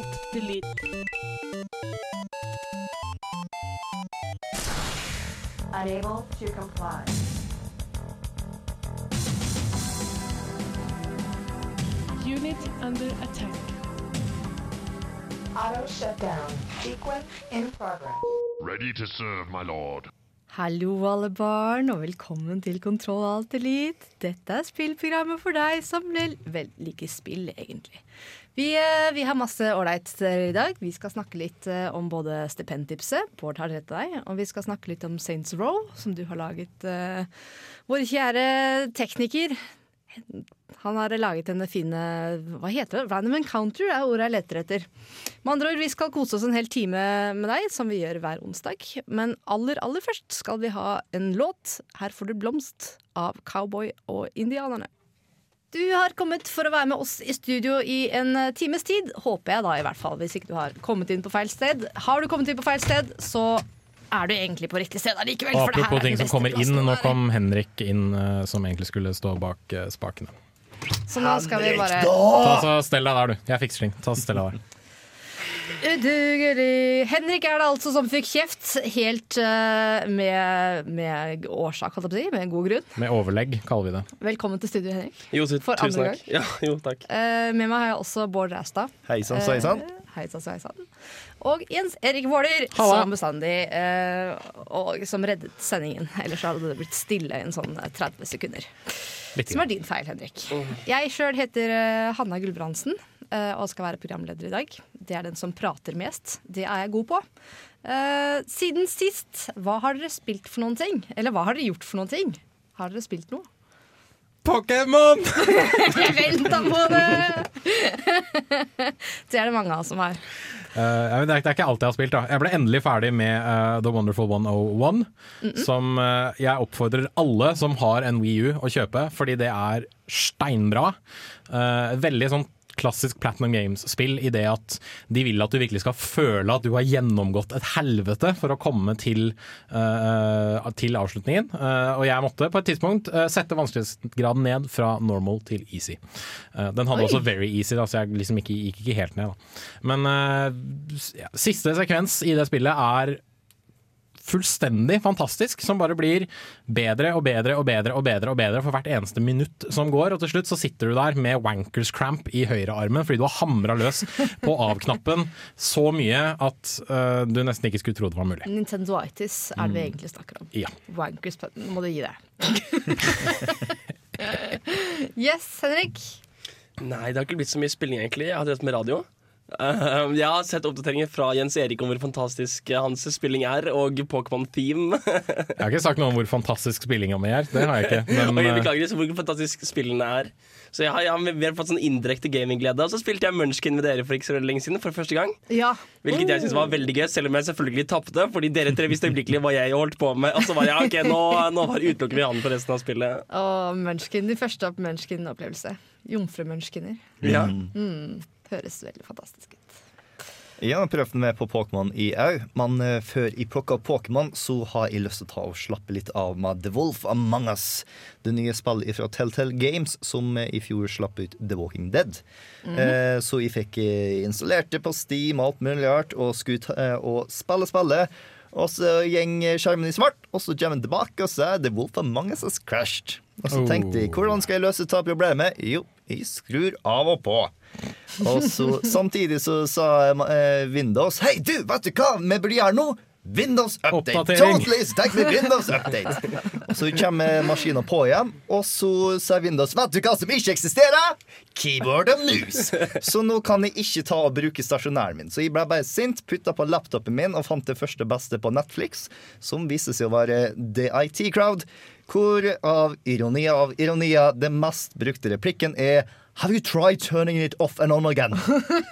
Kontroll, alt, delete. Unable to comply. Unit under attack. Auto shutdown. Sequence in progress. Ready to serve, my lord. Hallo, alle barn, og velkommen til Kontroll Alt Elite. Dette er spillprogrammet for deg som vel, vel liker spill, egentlig. Vi, eh, vi har masse ålreit i dag. Vi skal snakke litt eh, om både stipendtipset, Bård har rett til deg, og vi skal snakke litt om Saints Row, som du har laget. Uh, vår kjære tekniker. Han har laget denne fine Hva heter det? Random encounter er ordet jeg leter etter. Med andre ord, Vi skal kose oss en hel time med deg, som vi gjør hver onsdag. Men aller, aller først skal vi ha en låt. Her får du blomst av Cowboy og indianerne. Du har kommet for å være med oss i studio i en times tid. Håper jeg da, i hvert fall, hvis ikke du har kommet inn på feil sted. Har du kommet inn på feil sted, så er du egentlig på riktig sted allikevel. Apropos ting som kommer inn, nå kom Henrik inn eh, som egentlig skulle stå bak eh, spakene. Så nå skal vi bare Ta så Stell deg der, du. Jeg fikser ting. Ta så Stell deg der. Udugelig. Henrik er det altså som fikk kjeft, helt eh, med, med årsak, holdt jeg på å si, med god grunn. Med overlegg, kaller vi det. Velkommen til studio, Henrik. Jo, tu- For tusen andre takk. Ja, jo, takk. Eh, med meg har jeg også Bård Ræstad. Hei sann. Eh, Hei sann. Og Jens Erik Våler, som bestandig, eh, og som reddet sendingen. Ellers hadde det blitt stille i en sånn eh, 30 sekunder. Litt Som er din feil, Henrik. Jeg sjøl heter eh, Hanna Gulbrandsen eh, og skal være programleder i dag. Det er den som prater mest. Det er jeg god på. Eh, siden sist, hva har dere spilt for noen ting? Eller hva har dere gjort for noen ting? Har dere spilt noe? Pokémon! Jeg venta på det! det er det mange av oss som har. Ja, det, er, det er ikke alt jeg har spilt. da Jeg ble endelig ferdig med uh, The Wonderful 101. Som uh, jeg oppfordrer alle som har en Wii U å kjøpe, fordi det er steinbra. Veldig sånn klassisk Platinum Games-spill i det at de vil at du virkelig skal føle at du har gjennomgått et helvete for å komme til, uh, til avslutningen. Uh, og jeg måtte på et tidspunkt uh, sette vanskelighetsgraden ned fra normal til easy. Den hadde Oi. også very easy, da, så jeg liksom ikke, gikk ikke helt ned. Da. Men siste sekvens i det spillet er fullstendig fantastisk, som bare blir bedre og bedre og bedre og bedre og bedre for hvert eneste minutt som går. Og til slutt så sitter du der med wankers cramp i høyrearmen fordi du har hamra løs på av-knappen så mye at uh, du nesten ikke skulle tro det var mulig. Nintendoitis er det vi egentlig snakker om. Ja. Wankers, nå må du gi deg. yes, Henrik. Nei, det har ikke blitt så mye spilling, egentlig. Jeg har drevet med radio. Eh, jeg har sett oppdateringer fra Jens Erik om hvor fantastisk hans spilling er, og Pokémon Theme. Jeg har ikke sagt noe om hvor fantastisk spillinga mi er, det har jeg ikke. Men okay, øh, beklager så hvor fantastisk spillene er. Så jeg har, jeg har mer fått sånn indirekte gamingglede. Og så spilte jeg Munchkin med dere for ikke så lenge siden, for første gang. Ja. Hvilket jeg synes var veldig gøy, selv om jeg selvfølgelig tapte. Fordi dere tre visste øyeblikkelig hva jeg holdt på med. Og så var jeg ok, nå, nå var utelukker vi han for resten av spillet. Og Munchkin, de første Munchkin-opplevelse. Jomfrumunchkiner. Ja. Mm, høres veldig fantastisk ut. Jeg har prøvd meg på Pokémon i au, men eh, før jeg plukka opp Pokémon, så har jeg lyst til å ta og slappe litt av med The Wolf Among Us. Det nye spillet fra Telltale Games, som eh, i fjor slapp ut The Walking Dead. eh, så jeg fikk installert det på Steam alt mulig rart, og skulle ta, eh, og spille spillet. Og så gjeng skjermen i svart, og så kommer den tilbake, og så er The Wolf Among Us has crashed. Og så tenkte jeg, hvordan skal jeg løse dette problemet? Jo, jeg skrur av og på. Og så samtidig så sa eh, Windows Hei, du, vet du hva vi burde gjøre nå? Windows update. Totally stack with Windows update. Og så kommer maskinen på igjen, og så sier Windows Vet du hva som ikke eksisterer? Keyboard og mus. Så nå kan jeg ikke ta og bruke stasjonæren min. Så jeg ble bare sint, putta på laptopen min og fant det første beste på Netflix, som viste seg å være The IT Crowd. Hvor av ironier av ironier det mest brukte replikken er Have you tried turning it off and on again?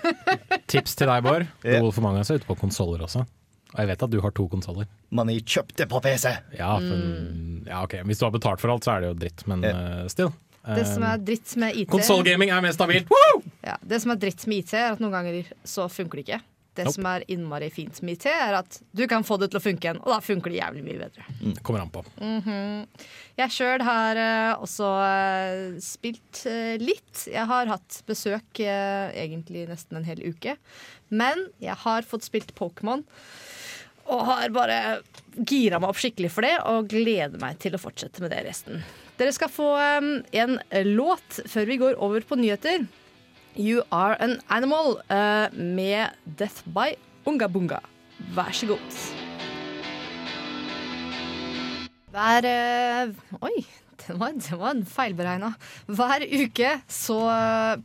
tips til deg, Bård. Yeah. Wolf of Mangas er ute på konsoller også. Og jeg vet at du har to konsoller. Jeg kjøpte på PC. Ja, for- ja, ok. Hvis du har betalt for alt, så er det jo dritt, men uh, still. Det som er dritt med IT Konsollgaming er mer stabilt! Ja, Det som er dritt med IT, er at noen ganger så funker det ikke. Det Nope. som er innmari fint med IT, er at du kan få det til å funke igjen, og da funker det jævlig mye bedre. Mm, kommer an på. Jeg sjøl har uh, også uh, spilt uh, litt. Jeg har hatt besøk egentlig nesten en hel uke. Men jeg har fått spilt Pokémon. Og har bare gira meg opp skikkelig for det og gleder meg til å fortsette med det resten. Dere skal få um, en låt før vi går over på nyheter. You Are An Animal uh, med Death by Ungabunga. Vær så god. Hver uh, Oi, den var, den var feilberegna. Hver uke så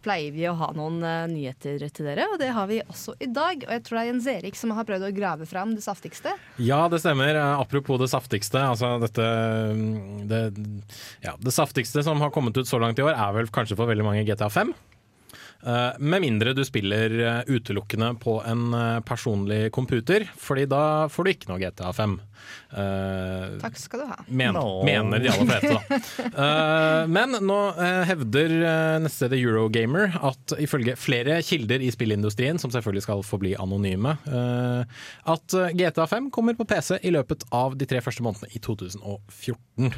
pleier vi å ha noen uh, nyheter til dere, og det har vi også i dag. Og jeg tror det er Jens Erik som har prøvd å grave fram det saftigste. Ja, det stemmer. Apropos det saftigste. Altså dette mm, det, ja, det saftigste som har kommet ut så langt i år, er vel kanskje for veldig mange GTA 5. Eh, med mindre du spiller eh, utelukkende på en eh, personlig computer, Fordi da får du ikke noe GTA 5. Eh, Takk skal du ha. Men, no. Mener de aller fleste, da. Eh, men nå hevder nettstedet Eurogamer at ifølge flere kilder i spillindustrien, som selvfølgelig skal forbli anonyme, eh, at eh, GTA 5 kommer på PC i løpet av de tre første månedene i 2014.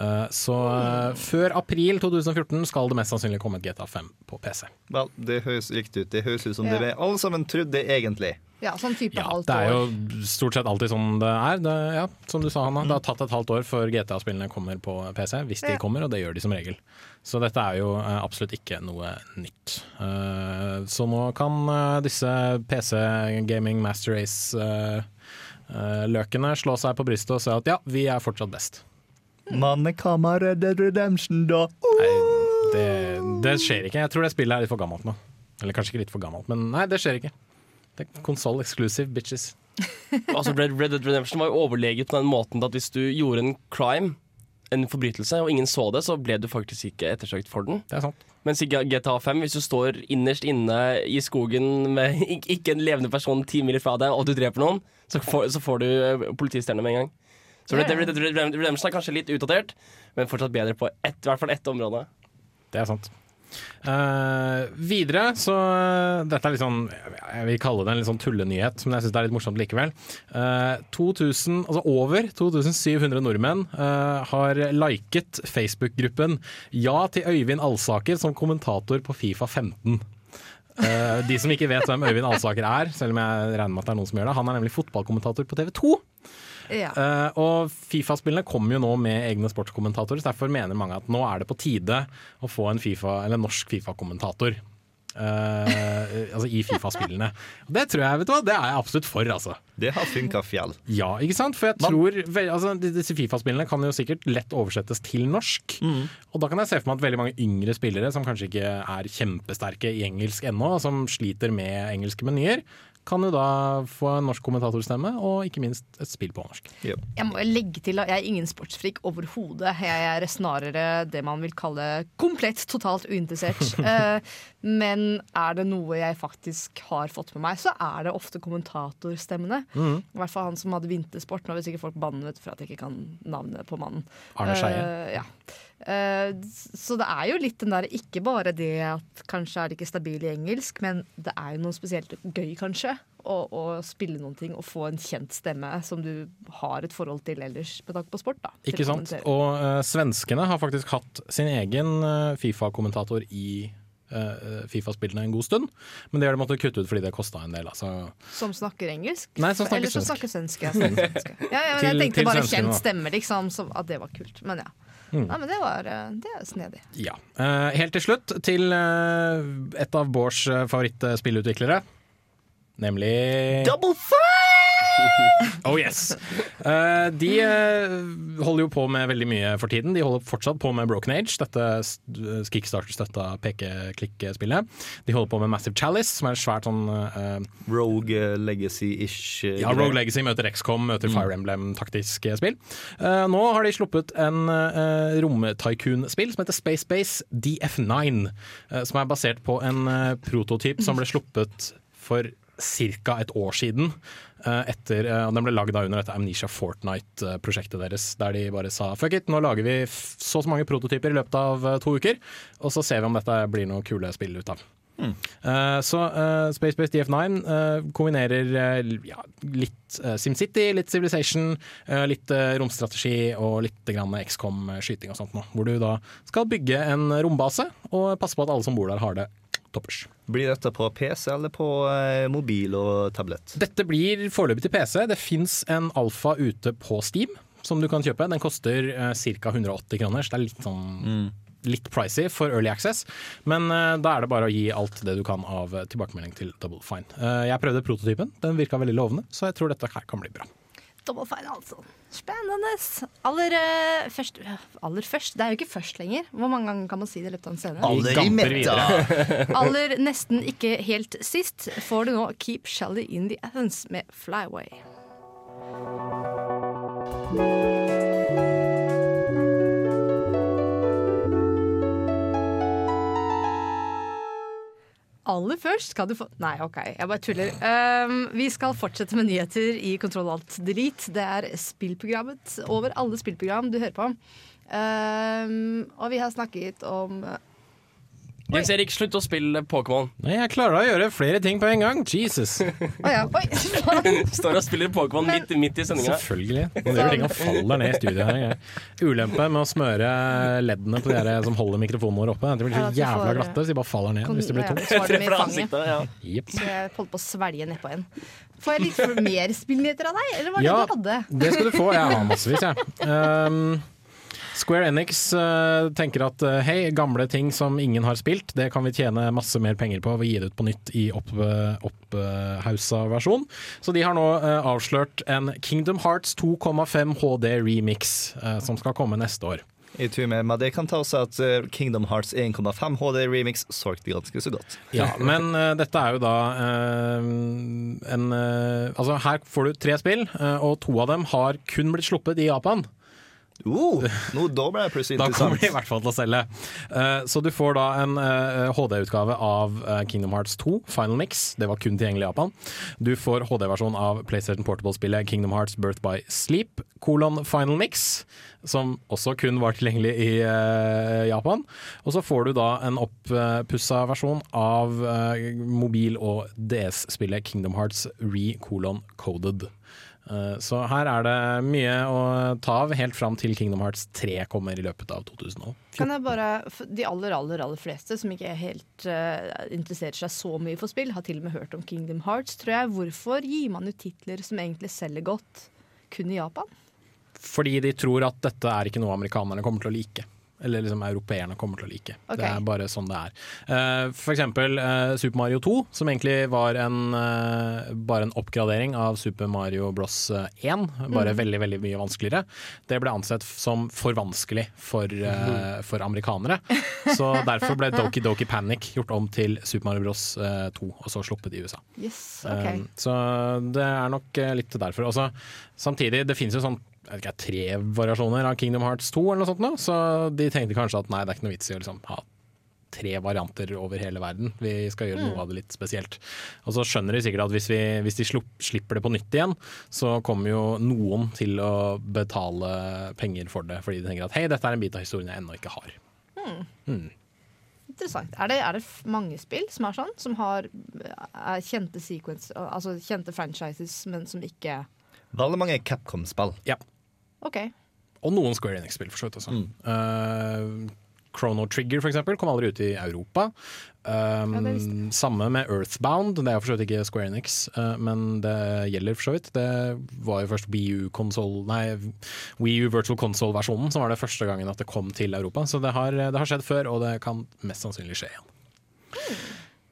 Eh, så eh, før april 2014 skal det mest sannsynlig komme et GTA 5 på PC. Vel, det høres riktig ut. Det høres ut som Ja. det vi alle sammen trodde egentlig. Ja, sånn type Ja, halvt det er jo stort sett alltid sånn det er. Det, ja, som du sa, Hanna. Det har tatt et halvt år før GTA-spillene kommer på PC, hvis de Ja. kommer, og det gjør de som regel. Så dette er jo eh, absolutt ikke noe nytt. Eh, så nå kan disse PC Gaming Master Race-løkene slå seg på brystet og si at ja, vi er fortsatt best. Mannekammer Dead Redemption, da. Nei, det, det skjer ikke. Jeg tror det spillet er litt for gammelt nå. Eller kanskje ikke litt for gammelt, men nei, det skjer ikke. Det er konsoll exclusive, bitches. Altså Red, Red Dead Redemption var jo overleget på den måten at hvis du gjorde en crime, en forbrytelse, og ingen så det, så ble du faktisk ikke ettersøkt for den. Det er sant. Mens i GTA 5, hvis du står innerst inne i skogen med ikke en levende person ti mil fra deg, og du dreper noen, så får, så får du eh, politistjerne med en gang. Så Red Dead Red Dead Redemption er kanskje litt utdatert, men fortsatt bedre på ett, i hvert fall ett område. Det er sant. Uh, videre så Dette er litt sånn Jeg vil kalle det en litt sånn tullenyhet, men jeg syns det er litt morsomt likevel. Uh, 2000, altså over 2700 nordmenn uh, har liket Facebook-gruppen Ja til Øyvind Alsaker som kommentator på Fifa 15. Eh, de som ikke vet hvem Øyvind Alsaker er, selv om jeg regner med at det er noen som gjør det, han er nemlig fotballkommentator på TV 2. Ja. Uh, og Fifa-spillene kommer jo nå med egne sportskommentatorer, så derfor mener mange at nå er det på tide å få en FIFA, eller norsk Fifa-kommentator. Uh, altså i Fifa-spillene. Det tror jeg, vet du hva, det er jeg absolutt for, altså. Det har funka fjell. Ja, ikke sant? For jeg Man- tror altså, Disse Fifa-spillene kan jo sikkert lett oversettes til norsk. Og da kan jeg se for meg at veldig mange yngre spillere som kanskje ikke er kjempesterke i engelsk ennå, som sliter med engelske menyer, kan jo da få en norsk kommentatorstemme, og ikke minst et spill på norsk. Jo. Jeg må legge til at jeg er ingen sportsfrik overhodet. Jeg er snarere det man vil kalle komplett totalt uinteressert. Eh, Men er det noe jeg faktisk har fått med meg, så er det ofte kommentatorstemmene. Mm. I hvert fall han som hadde vintersport. Nå vil sikkert folk banne for at jeg ikke kan navnet på mannen. Arne Scheie. Uh, ja. Eh, så det er jo litt den der Ikke bare det at kanskje er det ikke stabil i engelsk, men det er jo noe spesielt gøy, kanskje. Å, og, spille noen ting og få en kjent stemme som du har et forhold til ellers med tanke på sport. da Ikke sant? Og uh, svenskene har faktisk hatt sin egen uh, Fifa-kommentator i eh, Fifa-spillene en god stund. Men det har de måttet kutte ut fordi det kosta en del. Altså. Som snakker engelsk? Nei, som snakker Eller som snakker svensk. Ja, ja, ja, jeg tenkte til bare kjent stemme, liksom. som, at det var kult. Men ja. Mm. Nei, men det var det er snedig. Ja. Helt til slutt til et av Bårds favorittspillutviklere. Nemlig Double fire! Oh yes! Uh, de uh, holder jo på med veldig mye for tiden. De holder fortsatt på med Broken Age, dette Kickstarter-støtta peke-klikk-spillet. De holder på med Massive Chalice, som er et svært sånn uh, Rogue Legacy-ish. Ja. Rogue Legacy møter XCOM, møter Fire Emblem-taktisk spill. Nå har de sluppet en uh, rom-tycoon-spill som heter Space Base DF9. eh, som er basert på en prototyp som ble sluppet for ca. et år siden. eh, etter, eh, Den ble lagd under dette Amnesia Fortnite-prosjektet deres. Der de bare sa fuck it, nå lager vi så og så mange prototyper i løpet av eh, to uker. Og så ser vi om dette blir noe kule spill ut av. Eh, så uh, Space Base DF9 uh, kombinerer eh, ja, litt eh, SimCity, litt Civilization, eh, litt eh, romstrategi og litt XCOM-skyting og sånt noe. Hvor du da skal bygge en rombase og passe på at alle som bor der har det toppers. Blir dette på PC eller på eh, mobil og tablett? Dette blir foreløpig til PC. Det fins en alfa ute på Steam som du kan kjøpe. Den koster uh, ca. 180 kroner, så det er litt sånn Litt pricy for early access, men eh, da er det bare å gi alt det du kan av eh, tilbakemelding til Double Fine. Eh, jeg prøvde prototypen, den virka veldig lovende, så jeg tror dette her kan bli bra. Double fine, altså. Spennende. Aller, uh, først, aller først Det er jo ikke først lenger. Hvor mange ganger kan man si det i løpet av en scene? Aller i metta! Aller nesten ikke helt sist får du nå Keep Shelly in the Athens med Flyway. Aller først skal du få Nei, OK, jeg bare tuller. Um, vi skal fortsette med nyheter i Kontroll Alt Delete. Det er spillprogrammet over alle spillprogram du hører på. Um, og vi har snakket om Jens Erik, slutt å spille Pokémon. Nei, jeg klarer å gjøre flere ting på en gang. Jesus. Å ja, oi! Står og spiller Pokémon midt, midt i sendinga. Selvfølgelig. Man gjør ting og faller ned i studio her. Ulempe med å smøre leddene på de her som holder mikrofonen vår oppe. De blir Ja, så at du jævla får- glatte, så de bare faller ned hvis det blir tungt. det i ansiktet, ja. Jepp. Så jeg holdt på å svelge nedpå en. Får jeg litt mer spillnyheter av deg, eller var det Ja, du hadde? det skal du få. Jeg har massevis, jeg. Um, Square Enix uh, tenker at uh, hei, gamle ting som ingen har spilt, det kan vi tjene masse mer penger på ved å gi det ut på nytt i opphausa versjon. Så de har nå avslørt en Kingdom Hearts 2,5 HD remix som skal komme neste år. I tur med, men det kan ta seg at eh, Kingdom Hearts 1,5 HD Remix solgte ganske så godt. Ja, men uh, dette er jo da uh, en uh, Altså, her får du tre spill, eh, og to av dem har kun blitt sluppet i Japan. Uh, no, da ble jeg plutselig Da kommer de i hvert fall til å selge. Uh, så du får da en uh, HD-utgave av eh, Kingdom Hearts 2, Final Mix. Det var kun tilgjengelig i Japan. Du får HD-versjon av PlayStation Portable-spillet Kingdom Hearts Birth by Sleep, kolon Final Mix, som også kun var tilgjengelig i eh, Japan. Og så får du da en oppussa versjon av eh, mobil- og DS-spillet Kingdom Hearts Re kolon Coded. Eh, Så her er det mye å ta av, helt fram til Kingdom Hearts 3 kommer i løpet av 2014. Kan jeg bare, De aller aller, aller fleste som ikke er helt uh, interesserer seg så mye for spill, har til og med hørt om Kingdom Hearts. tror jeg. Hvorfor gir man ut titler som egentlig selger godt, kun i Japan? Fordi de tror at dette er ikke noe amerikanerne kommer til å like. Eller liksom europeerne kommer til å like. Okay. Det er bare sånn det er. Uh, for eksempel uh, Super Mario 2, som egentlig var en, uh, bare en oppgradering av Super Mario Bros. 1. Bare veldig veldig mye vanskeligere. Det ble ansett som for vanskelig for, eh, for amerikanere. Så derfor ble Doki Doki Panic gjort om til Super Mario Bros. eh, 2, og så sluppet i USA. Yes, okay. Så det er nok litt derfor. Også, samtidig, det finnes jo sånn ikke, tre variasjoner av Kingdom Hearts 2, eller noe sånt nå, så de tenkte kanskje at nei, det er ikke noe vits i å liksom ha tre varianter over hele verden. Vi skal gjøre noe av det litt spesielt. Og så skjønner de sikkert at hvis, vi, hvis de slupp, slipper det på nytt igjen, så kommer jo noen til å betale penger for det, fordi de tenker at hei, dette er en bit av historien jeg ennå ikke har. Interessant. Er det, er det mange spill som er sånn? Som har er kjente sequence, altså kjente franchises, men som ikke Veldig mange Capcom-spill. OK. Og noen Square Enix-spill, for så vidt også. Uh, Chrono Trigger for eksempel, kom aldri ut i Europa. Um, Ja, samme med Earthbound. Det er for så vidt ikke Square Enix, uh, men det gjelder for så vidt. Det var jo først U, Wii U Virtual Console-versjonen som var det første gangen at det kom til Europa. Så det har, det har skjedd før, og det kan mest sannsynlig skje igjen.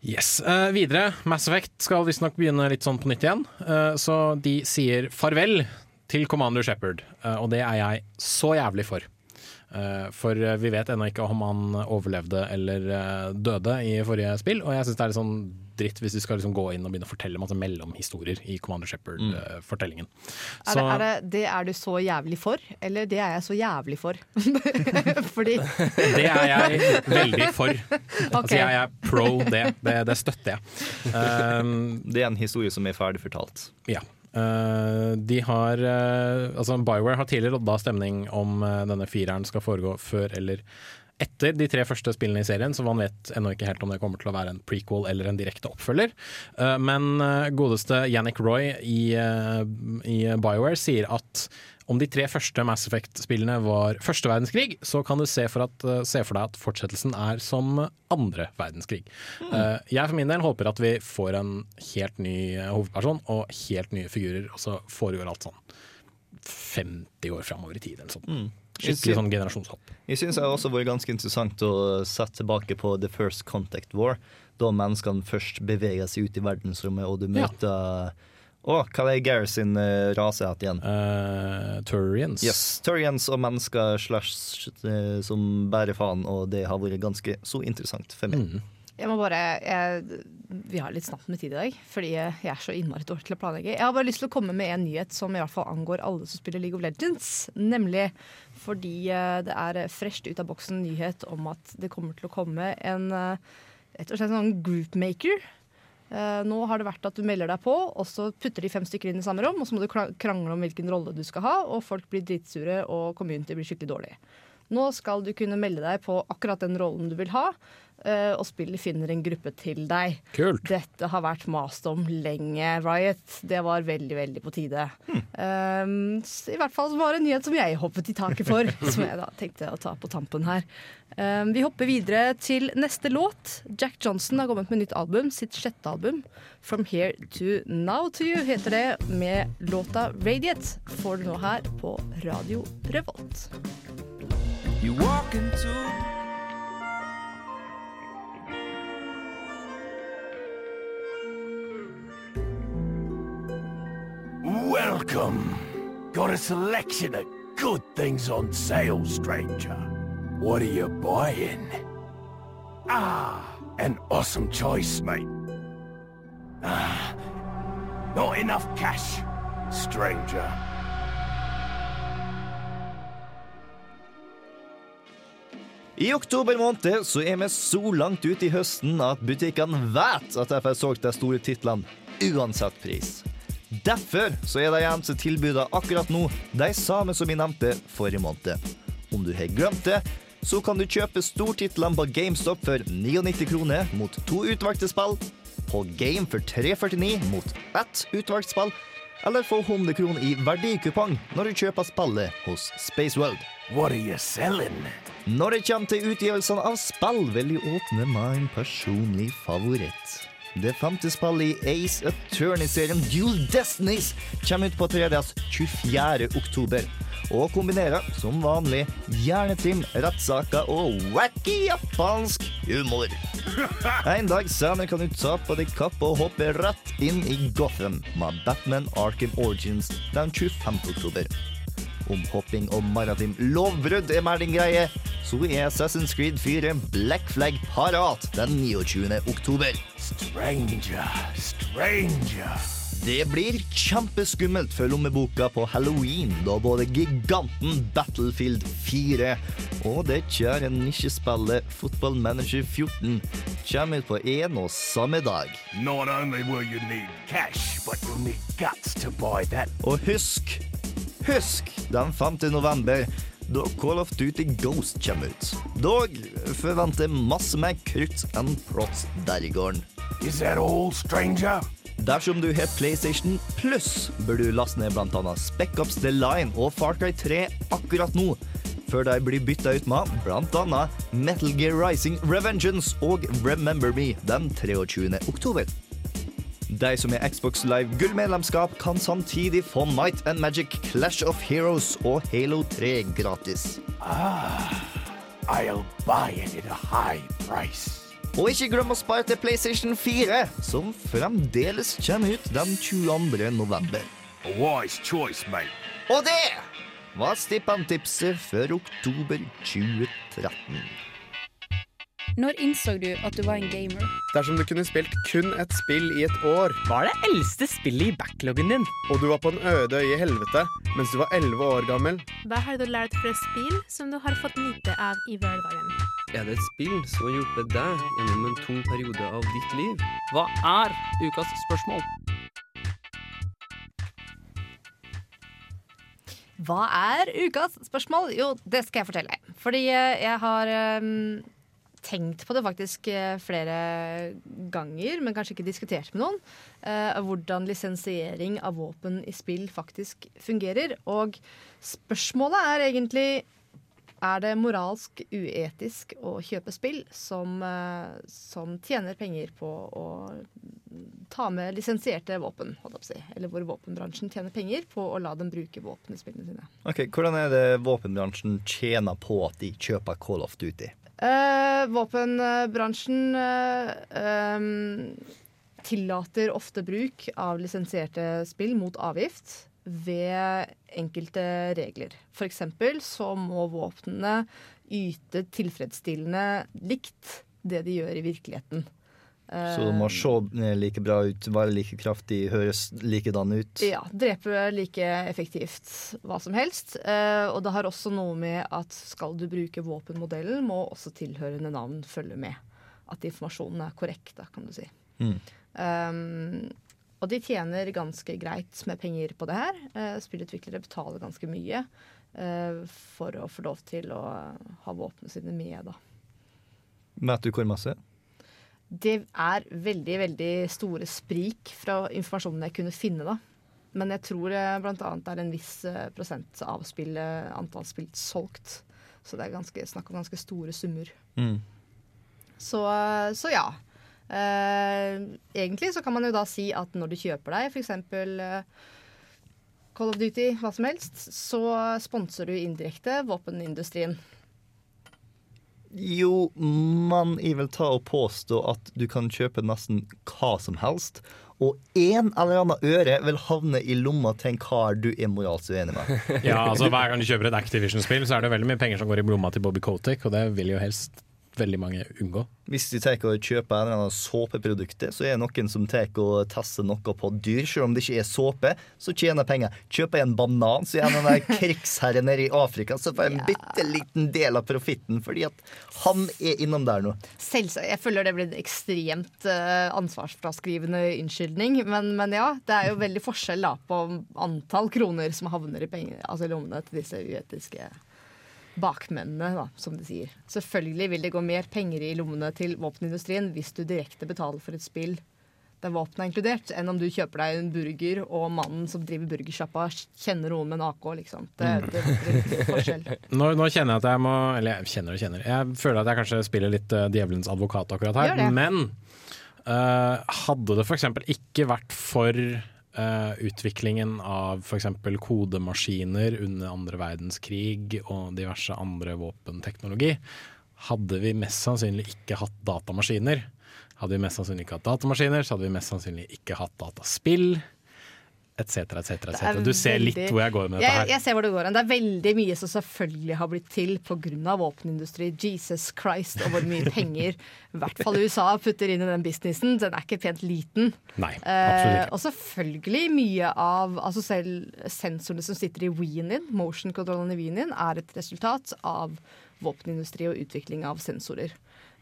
Yes. Uh, videre, Mass Effect skal visstnok begynne litt sånn på nytt igjen. Uh, så de sier farvel til Commander Shepherd, uh, og det er jeg så jævlig for. Uh, for uh, vi vet ennå ikke om han overlevde eller døde i forrige spill, og jeg syns det er litt sånn dritt hvis du skal liksom gå inn og begynne å fortelle masse mellomhistorier i Commander Shepherd-fortellingen. Er det, er det, det er du så jævlig for, eller det er jeg så jævlig for? Fordi det er jeg veldig for. Okay. Altså, jeg er pro det. Det, det støtter jeg. Um, Det er en historie som er ferdig fortalt. Ja. Eh, de har uh, Altså Bioware har tidligere lodda stemning om uh, denne fireren skal foregå før eller etter de tre første spillene i serien, så man vet ennå ikke helt om det kommer til å være en prequel eller en direkte oppfølger. Men godeste Yannick Roy i, i BioWare sier at om de tre første Mass Effect-spillene var første verdenskrig, så kan du se for, at, eh, se for deg at fortsettelsen er som andre verdenskrig. Mm. Jeg for min del håper at vi får en helt ny eh, hovedperson og helt nye figurer, og så foregår alt sånn 50 år framover i tid. Eller sånt. Skikkelig sånn generasjonshopp. Jeg syns det har også vært ganske interessant å sette tilbake på The First Contact War. Da menneskene først beveger seg ut i verdensrommet, og du Ja. Å, hva er sin uh, rase igjen? Uh, Turians. Yes, Turians og mennesker slash uh, som bærer faen, og det har vært ganske så interessant for meg. Mm. Jeg må bare jeg, Vi har litt snapt med tid i dag, fordi jeg er så innmari dårlig til å planlegge. Jeg har bare lyst til å komme med en nyhet som i hvert fall angår alle som spiller League of Legends. Nemlig fordi eh, det er fresht ut av boksen nyhet om at det kommer til å komme en rett og slett sånn groupmaker. Eh, nå har det vært at du melder deg på, og så putter de fem stykker inn i samme rom, og så må du krangle om hvilken rolle du skal ha, og folk blir dritsure, og community blir skikkelig dårlig. Nå skal du kunne melde deg på akkurat den rollen du vil ha, og spillet finner en gruppe til deg. Kult. Dette har vært mast om lenge, Riot. Det var veldig, veldig på tide. Um, I hvert fall var det en nyhet som jeg hoppet i taket for, som jeg da tenkte å ta på tampen her. Um, vi hopper videre til neste låt. Jack Johnson har kommet med nytt album, sitt sjette album. 'From Here To Now To You' heter det, med låta 'Radiate'. Får du nå her på Radio Revolt. You walk into Welcome. Got a selection of good things on sale, stranger. What are you buying? Ah, an awesome choice, mate. Ah, not enough cash, stranger. I oktober måned så er vi så langt ute i høsten at butikkene vet at de får solgt de store titlene uansett pris. Derfor så er de eneste tilbudene akkurat nå de samme som vi nevnte forrige måned. Om du har glemt det, så kan du kjøpe stortitlene på GameStop for 99 kroner mot to utvalgte spill, på Game for 349 mot ett utvalgt spill, eller få 100 kroner i verdikupong når du kjøper spillet hos Spaceworld. What are you selling? Når det kommer til utgivelsene av spill, vil jeg åpne min personlige personlig favoritt. Det femte spillet i Ace Attorney-serien Dual Destinies kommer ut på 3DS 24. oktober. Og kombinerer, som vanlig, hjernetrim, rettssaker og wacky japansk humor. En dag senere kan du ta på deg kappa og hoppe rett inn i Gotham med Batman Arkham Origins den 25. oktober. Om hopping og maritim lovbrudd er mer din greie, så er Assassin's Creed 4 Black Flag parat den 29. oktober. Stranger, stranger. Det blir kjempeskummelt for lommeboka på halloween, da både giganten Battlefield 4 og det kjære nisjespillet Football Manager 14 kommer ut på én og samme dag. Cash. Og husk, husk den 5. november, da Call of Duty Ghost kommer ut. Dog forventer masse mer krutt enn prots der i gården. Is that all, stranger? Dersom du har PlayStation Plus, bør du laste ned blant annet Spec Ops The Line og Far Cry 3 akkurat nå, før de blir bytta ut med annet Metal Gear Rising Revengeance og Remember Me den 23. oktober. De som er Xbox Live gullmedlemskap, kan samtidig få Might and Magic Clash of Heroes og Halo 3 gratis. I'll buy it at a high price. Og ikke glem å spare til PlayStation 4, som fremdeles kommer ut den 22. november. A wise choice, mate. Og det var stipendtipset for oktober 2013. Når innså du at du var en gamer? Dersom du kunne spilt kun et spill i et år Hva er det eldste spillet i backloggen din? Og du var på en øde øye i helvete mens du var 11 år gammel Hva har du lært fra spill som du har fått nyte av i hverdagen? Er det et spill som har hjulpet deg gjennom en tung periode av ditt liv? Hva er ukas spørsmål? Hva er ukas spørsmål? Jo, det skal jeg fortelle. Fordi eh, jeg har eh, tenkt på det faktisk eh, flere ganger, men kanskje ikke diskutert med noen. eh, hvordan lisensiering av våpen i spill faktisk fungerer. Og spørsmålet er egentlig er det moralsk uetisk å kjøpe spill som, eh, som tjener penger på å ta med lisensierte våpen? holdt opp si. Eller hvor våpenbransjen tjener penger på å la dem bruke våpen i spillene sine. Ok, Hvordan er det våpenbransjen tjener på at de kjøper Call of Duty? Eh, våpenbransjen uh, um, tillater ofte bruk av lisensierte spill mot avgift ved enkelte regler. Eksempel så må våpnene yte tilfredsstillende likt det de gjør i virkeligheten. Så det må se eh, like bra ut, være like kraftig, høres likedan ut. Ja, drepe like effektivt hva som helst. Eh, og det har også noe med at skal du bruke våpenmodellen, må også tilhørende navn følge med. At informasjonen er korrekt, da, kan du si. Mm. Um, og de tjener ganske greit med penger på det her. Uh, spillutviklere betaler ganske mye eh, for å få lov til å ha våpnene sine med, da. Vet du hvor masse? Det er veldig, veldig store sprik fra informasjonen jeg kunne finne, da. Men jeg tror det annet det er en viss eh, prosent av spill, antall spill solgt. Så det er ganske, snakk om ganske store summer. Mm. Så, så ja. Eh, egentlig så kan man jo da si at når du kjøper deg f.eks. Eh, Call of Duty, hva som helst, så sponser du indirekte våpenindustrien. Jo, man jeg vil ta og påstå at du kan kjøpe nesten hva som helst. Og en eller annen øre vil havne i lomma til en kar du er moralsk uenig med. Ja, altså Hver gang du kjøper et Activision-spill, så er det veldig mye penger som går i lomma til Bobby Kotick, og det vil jo helst veldig mange unngå. Hvis de tar og kjøper en eller annen såpeprodukter, så er det noen som tar og tester noe på dyr. Selv om det ikke er såpe, så tjener penger. Kjøper jeg en banan, så er en av krigsherre nede i Afrika, så får jeg en bitte liten del av profitten, fordi at han er innom der nå. Selvsagt. Jeg føler det blir en ekstremt uh, ansvarsfraskrivende unnskyldning. Men, men, ja, det er jo veldig forskjell da, på antall kroner som havner i penger, altså lommene til disse uetiske bakmennene, da, som de sier. Selvfølgelig vil det gå mer penger i lommene til våpenindustrien hvis du direkte betaler for et spill der våpen er inkludert, enn om du kjøper deg en burger og mannen som driver burgersjappa kjenner noen med en AK, liksom. Det, det, det er forskjell. Nå, nå, kjenner jeg at jeg må Eller jeg kjenner og kjenner. Jeg føler at jeg kanskje spiller litt uh, djevelens advokat akkurat her. Men uh, hadde det f.eks. ikke vært for Uh, utviklingen av f.eks. kodemaskiner under andre verdenskrig og diverse andre våpenteknologi, hadde vi mest sannsynlig ikke hatt datamaskiner. Hadde vi mest sannsynlig ikke hatt datamaskiner, så hadde vi mest sannsynlig ikke hatt dataspill. Etc., etc., Et Du ser veldig, litt hvor jeg går med dette her. Jeg ser hvor Det går Det er veldig mye som selvfølgelig har blitt til pga. våpenindustri. Jesus Christ, og hvor mye penger i hvert fall USA putter inn i den businessen. Den er ikke pent liten. Nei, absolutt. Eh, og selvfølgelig mye av altså Selv sensorene som sitter i Wien din, motion-kontrollen i Wien din, er et resultat av våpenindustri og utvikling av sensorer.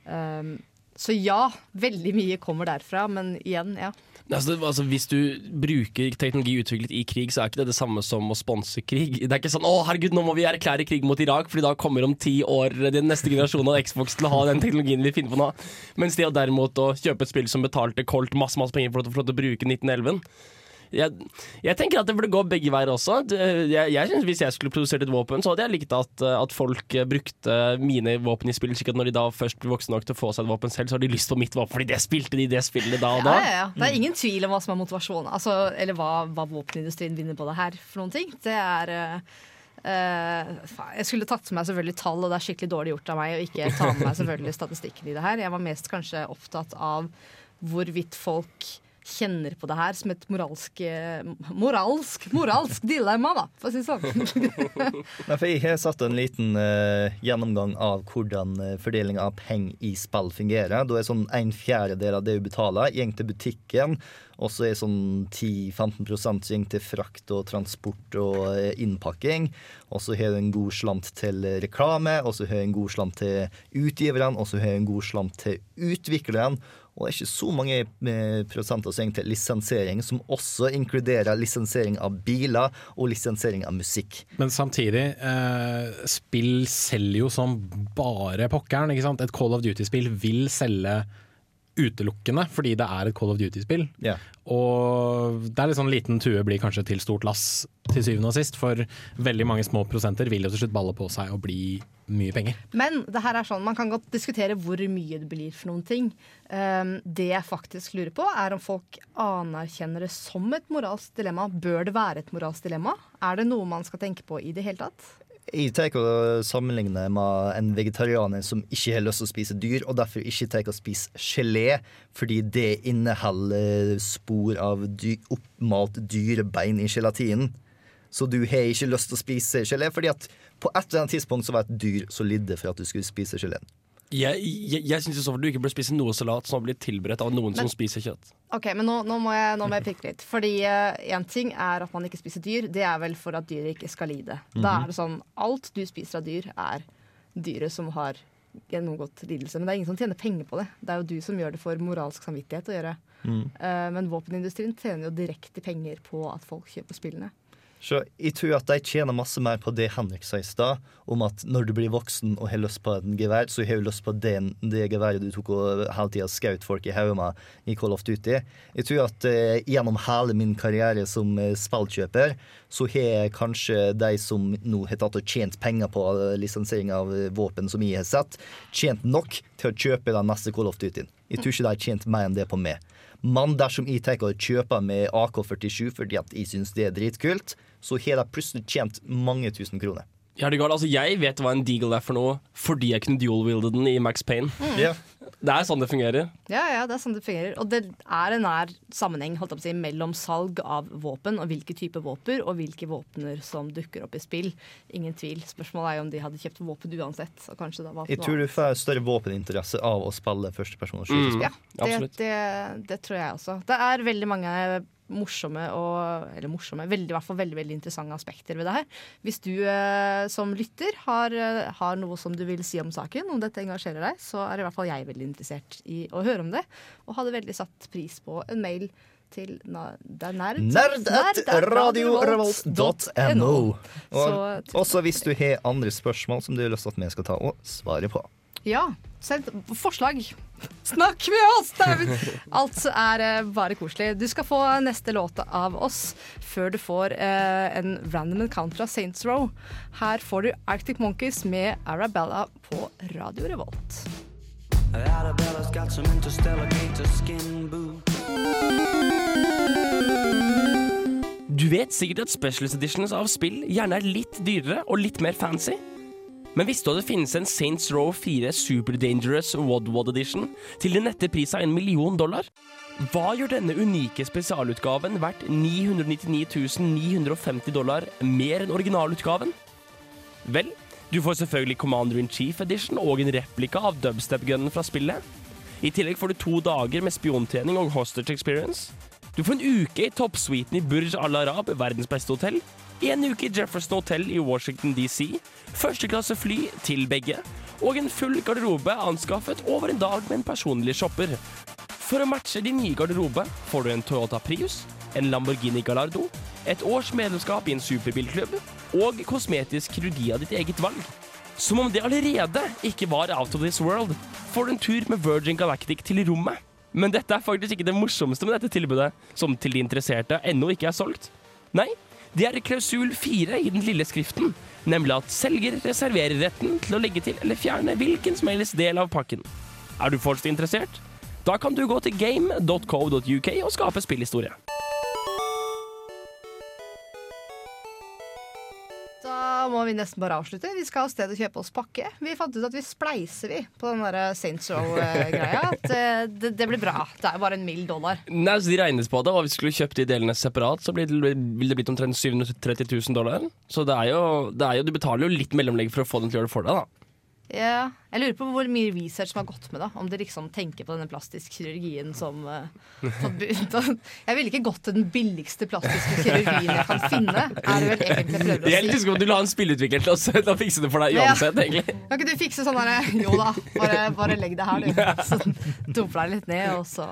Um, så ja, veldig mye kommer derfra, men igjen, ja. Altså, altså, hvis du bruker teknologi utviklet i krig, så er ikke det det samme som å sponse krig. Det er ikke sånn 'Å, herregud, nå må vi erklære krig mot Irak', Fordi da kommer om ti år den neste generasjonen av Xbox til å ha den teknologien vi finner på nå. Mens det å derimot å kjøpe et spill som betalte Colt masse masse penger for å til å bruke 1911 jeg, jeg, tenker at det burde gå begge veier også. Jeg, jeg synes Hvis jeg skulle produsert et våpen, så hadde jeg likt at, at folk brukte mine våpen i spill, slik at når de da først blir voksne nok til å få seg et våpen selv, så har de lyst på mitt våpen fordi det spilte de det spillet da og da. Ja, ja, ja. Det er ingen tvil om hva som er motivasjonen, altså, eller hva, hva våpenindustrien vinner på det her for noen ting. Det er uh, Jeg skulle tatt med meg selvfølgelig tall, og det er skikkelig dårlig gjort av meg å ikke ta med meg selvfølgelig statistikken i det her. Jeg var mest kanskje opptatt av hvorvidt folk kjenner på det her som et moralsk moralsk, moralsk dilemma, da, for å si det sånn. Nei, for jeg har satt en liten uh, gjennomgang av hvordan uh, fordeling av penger i spill fungerer. Da er sånn en fjerdedel av det du betaler, går til butikken. Og så er sånn 10-15 som går til frakt og transport og innpakking. Og så har du en god slant til reklame, og så har du en god slant til utgiverne, og så har du en god slant til utviklerne. Og det er ikke så mange eh, prosenter som egentlig er lisensiering, som også inkluderer lisensiering av biler og lisensiering av musikk. Men samtidig, eh, spill selger jo som bare pokkeren. ikke sant? Et Call of Duty-spill vil selge utelukkende fordi det er et Call of Duty-spill. Yeah. Og det er litt sånn liten tue blir kanskje til stort lass til syvende og sist, for veldig mange små prosenter vil jo til slutt balle på seg og bli mye penger. Men det her er sånn, man kan godt diskutere hvor mye det blir for noen ting. Um, det jeg faktisk lurer på, er om folk anerkjenner det som et moralsk dilemma. Bør det være et moralsk dilemma? Er det noe man skal tenke på i det hele tatt? Jeg tar å sammenligne med en vegetarianer som ikke har lyst til å spise dyr, og derfor ikke tar å spise gelé, fordi det inneholder spor av dy oppmalt dyrebein i gelatinen. Så du har ikke lyst til å spise gelé, fordi at på et eller annet tidspunkt så var et dyr som lidde for at du skulle spise geleen. Jeg, jeg, jeg syns du ikke bør spise noe salat som har blitt tilberedt av noen Men- som spiser kjøtt. Ok, men nå, nå, må jeg, nå må jeg pikke litt. Fordi én ting er at man ikke spiser dyr. Det er vel for at dyret ikke skal lide. Da Mhm. er det sånn alt du spiser av dyr, er dyret som har gjennomgått lidelse. Men det er ingen som tjener penger på det. Det er jo du som gjør det for moralsk samvittighet å gjøre. Mm. Uh, men våpenindustrien tjener jo direkte penger på at folk kjøper spillene. Så jeg tror at de tjener masse mer på det Henrik sa i stad, om at når du blir voksen og har lyst på en gevær, så har du lyst på den, det geværet du tok og hele tida skjøt folk i hodet med i Call of Duty. Jeg tror at eh, gjennom hele min karriere som eh, spillkjøper, så har kanskje de som nå har tatt og tjent penger på eh, lisensiering av eh, våpen som jeg har sett, tjent nok til å kjøpe den neste Call of Duty. Jeg tror ikke de har tjent mer enn det på meg. Men dersom jeg tar og kjøper med AK-47 fordi at jeg syns det er dritkult, så har jeg plutselig tjent mange tusen kroner. Ja, det galt. Altså, jeg vet hva en deagle er for noe fordi jeg kunne dual-wielde den i Max Payne. Ja. Det er sånn det fungerer. Ja, ja, det er sånn det fungerer. Og det er en nær sammenheng holdt jeg på å si, mellom salg av våpen og hvilke typer våpen, og hvilke våpner som dukker opp i spill. Ingen tvil. Spørsmålet er jo om de hadde kjøpt våpen uansett. Og Jeg tror du får større våpeninteresse av å spille førstepersons skytespill. Ja, det, det, det tror jeg også. Det er veldig mange morsomme og Eller morsomme, veldig, i hvert fall veldig, veldig interessante aspekter ved det her. Hvis du eh, som lytter har, eh, har noe som du vil si om saken, om dette engasjerer deg, så er i hvert fall jeg veldig interessert i å høre om det. Og hadde veldig satt pris på en mail til er nerd, Nerd at radiorevolt.no. Og også hvis du har andre spørsmål som du har lyst til at vi skal ta og svare på. Ja, send forslag. Snakk med oss! David! Alt er eh, bare koselig. Du skal få neste låte av oss før du får eh, en random encounter av Saints Row. Her får du Arctic Monkeys med Arabella på Radio Revolt. Arabella's got some interstellar gator skin boots. Du vet sikkert at Specialist Editions av spill gjerne er litt dyrere og litt mer fancy. Men visste du at det finnes en Saints Row 4 Super Dangerous Wad-Wad Edition til den nette pris av en million dollar? Hva gjør denne unike spesialutgaven verdt 999 950 dollar mer enn originalutgaven? Vel, du får selvfølgelig Commander in Chief Edition og en replika av dubstep-gunnen fra spillet. I tillegg får du to dager med spiontrening og hostage experience. Du får en uke i toppsuiten i Burj Al Arab, verdens beste hotell. En uke i Jefferson Hotel i Washington DC. Førsteklasse fly til begge. Og en full garderobe anskaffet over en dag med en personlig shopper. For å matche din nye garderobe får du en Toyota Prius, en Lamborghini Gallardo, et års medlemskap i en superbilklubb og kosmetisk kirurgi av ditt eget valg. Som om det allerede ikke var out of this world, får du en tur med Virgin Galactic til rommet. Men dette er faktisk ikke det morsomste med dette tilbudet, som til de interesserte ennå ikke er solgt. Nei, det er klausul fire i den lille skriften, nemlig at selger reserverer retten til å legge til eller fjerne hvilken som helst del av pakken. Er du fortsatt interessert? Da kan du gå til game.co.uk og skape spillhistorie. Vi nesten bare avslutte. Vi skal av sted og kjøpe oss pakke. Vi fant ut at vi spleiser vi på den der Saints Row-greia. At eh, det, det blir bra. Det er bare en mild dollar. Nei, så De regnes på det, og hvis vi skulle kjøpt de delene separat, så blir det, ville det blitt omtrent 730 000 dollar. Så det er, jo, det er jo, du betaler jo litt mellomlegg for å få den til å gjøre det for deg, da. Ja, jeg lurer på hvor mye research som har gått med. da Om de liksom tenker på denne plastisk kirurgien som uh, Jeg ville ikke gått til den billigste plastiske kirurgien jeg kan finne. Er det vel egentlig jeg prøver er å si. som om du ha en spillutvikler til å fikse det for deg Ja. uansett, egentlig. Kan ikke du fikse sånn derre Jo da, bare, bare legg det her, du. Så dumper deg litt ned, og så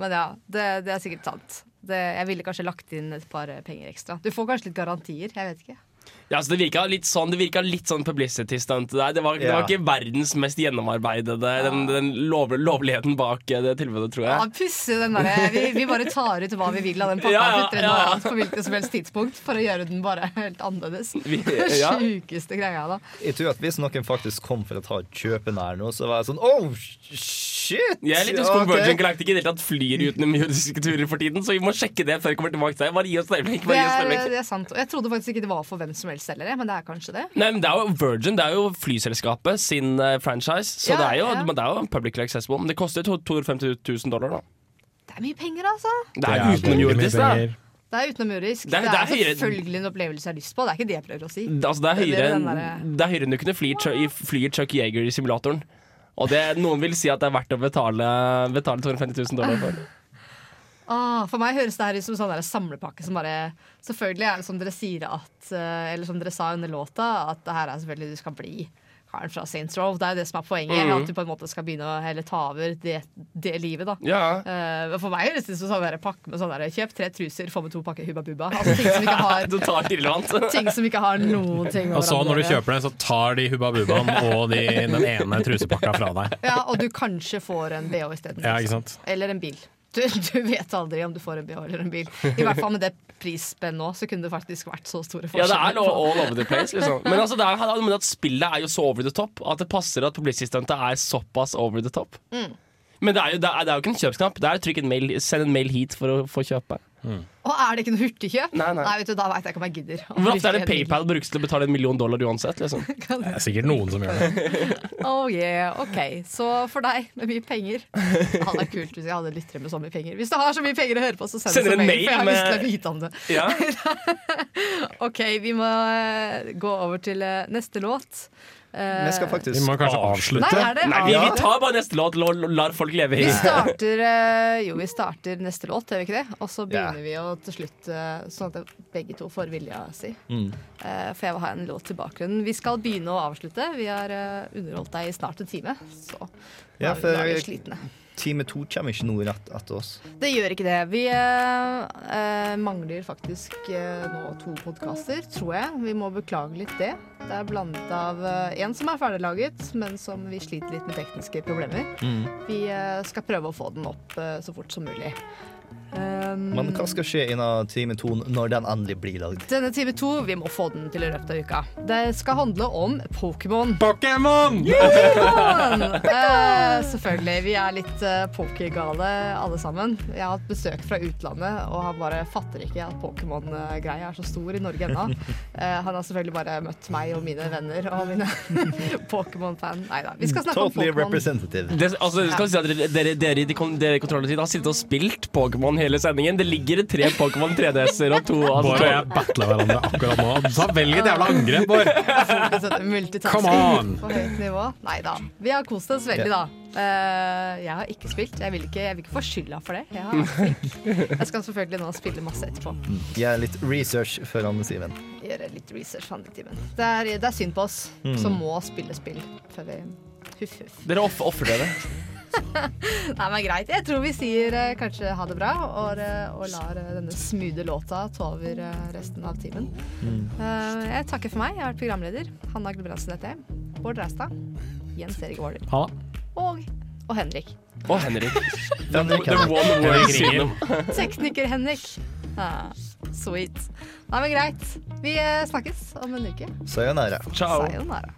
Men ja, det, det er sikkert sant. Det, jeg ville kanskje lagt inn et par penger ekstra. Du får kanskje litt garantier. Jeg vet ikke. Ja, så Det virka litt sånn, det virka litt sånn publicity stunt der. Det var, det var ikke verdens mest gjennomarbeidede Den, den lov, lovligheten bak eh, det tilbudet, tror jeg. Ja, jeg. den derre vi, vi bare tar ut hva vi vil av den pakka Ja, ja, putter den ja, ja. overalt på hvilket som helst tidspunkt for å gjøre den bare helt annerledes. Vi- ja. sjukeste greia, da. Jeg tror at Hvis noen faktisk kom for å ta et kjøp nær nå, så var jeg sånn Oh, shit! Jeg er litt hos på om. Virgin Galactic i det hele tatt flyr utenriksiske turer for tiden, så vi må sjekke det før vi kommer tilbake til deg. Bare gi oss et øyeblikk. Det det er sant. Og jeg trodde faktisk ikke det var for hvem som helst heller, men det er kanskje det. Nei, men det er jo Virgin, det er jo flyselskapet sin eh, franchise, så Ja, det, er jo, ja. men det er jo publicly accessible. Men det koster jo 250 000 dollar, da. Det er mye penger, altså. Det er utenomjordisk, da. Det er utenomjordisk. Det Det er- er, det er selvfølgelig en opplevelse jeg har lyst på. Det er ikke det jeg prøver å si. Altså, det, er høyere enn, det er du kunne fly, fly Chuck Yeager i simulatoren. Og det, noen vil si at det er verdt å betale, betale 250 000 dollar for. Ah, for meg høres det her ut som sånn samlepakke som bare Selvfølgelig er det som dere sier at eh, Eller som dere sa under låta, at det her er selvfølgelig du skal bli karen fra Saints Row. Det er jo det som er poenget. Mm. At du på en måte skal begynne å heller ta over det, det livet, da. Ja. Uh, for meg høres det ut som sånn pakke med sånn der Kjøp tre truser, få med to pakker Hubba Bubba. Altså ting som ikke har Ting som ikke har noen ting Og så når du kjøper den, så tar de Hubba Bubbaen og de, den ene trusepakka fra deg. Ja, og du kanskje får en BH isteden. Ja. Eller en bil. Du, du vet aldri om du får en BH eller en bil. I hvert fall med det prisspennet nå, så kunne det faktisk vært så store forskjeller. Ja, det er all, all over the place, liksom. Men, altså, det er, men at spillet er jo så over the top at det passer at publicity-stuntet er såpass over the top. Mm. Men det er, jo, det, er, det er jo ikke en kjøpsknapp. Det er trykk en mail, send en mail hit for å få kjøpe. Og er det ikke noe hurtigkjøp? Nei, nei. vet du, Da veit jeg ikke om jeg gidder. Hvor ofte er det PayPal brukes til å betale en million dollar uansett? Liksom? Det er sikkert noen som gjør det. Oh yeah, ok. Så for deg med mye penger Det hadde vært kult hvis jeg hadde lyttere med så mye penger. Hvis du har så mye penger å høre på, så send Sender oss en mail, for jeg har mail lyst til å med- vite om det. Ja. OK, vi må eh, gå over til eh, neste låt. Eh, Vi skal faktisk Vi må kanskje avslutte. Nei, er Nei, vi, vi tar bare neste låt og lar folk leve i Vi starter, jo, vi starter neste låt, gjør vi ikke det? Og så begynner yeah. vi å til slutt eh, sånn at begge to får vilja si. Mm. Eh, For jeg vil ha en låt til bakgrunnen. Vi skal begynne å avslutte. Vi har eh, underholdt deg i snart en time, så Ja, er vi- for da er vi slitne. time to kommer ikke noe rett etter oss. Det gjør ikke det. Vi eh, mangler faktisk eh, nå to podkaster, tror jeg. Vi må beklage litt det. Det er blandet av eh, en som er ferdiglaget, men som vi sliter litt med tekniske problemer. Mm. Vi skal prøve å få den opp så fort som mulig. Um, Men hva skal skje innen time to når den endelig blir lagd? Denne time to, vi må få den til i løpet av uka. Det skal handle om Pokémon. Pokémon! Pokémon! Eh, selvfølgelig. Vi er litt uh, pokergale alle sammen. Jeg har hatt besøk fra utlandet, og han bare fatter ikke at Pokémon-greia er så stor i Norge ennå. Uh, han har selvfølgelig bare møtt meg og mine venner og mine Pokémon-fan. Nei da, vi skal snakke om Totally Pokémon. representative. Det, altså, skal vi si at dere, dere, dere, dere i kontrolltid har sittet og spilt Pokémon hele sendingen. Det ligger tre Pokémon 3DS-er og to altså, Bård og jeg battler hverandre akkurat nå. Så velg et jævla angrep, Bård! Come on! På høyt nivå. Nei da. Vi har kost oss veldig, da. Uh, jeg har ikke spilt. Jeg vil ikke, jeg vil ikke få skylda for det. Jeg, har jeg skal selvfølgelig nå spille masse etterpå. Gjør litt research før Anne Siven. Gjøre litt research for andre timen. Det er, det er synd på oss Mm. som må spille spill før vi Huff, huff. Dere ofrer dere. Nei, men greit. Jeg tror vi sier eh, kanskje ha det bra, og, eh, og lar eh, denne smoothe låta ta over eh, resten av timen. Eh, jeg takker for meg. Jeg har vært programleder. Hanna Gulbrandsen heter jeg. Bård Reistad. Jens Erik Waaler. Ha det. Og, og Henrik. Og Henrik. The, The one word Henrik ringer. Tekniker Henrik. Ah, sweet. Nei, men greit. Vi eh, snakkes om en uke. Sayonara. Ciao. Sayonara.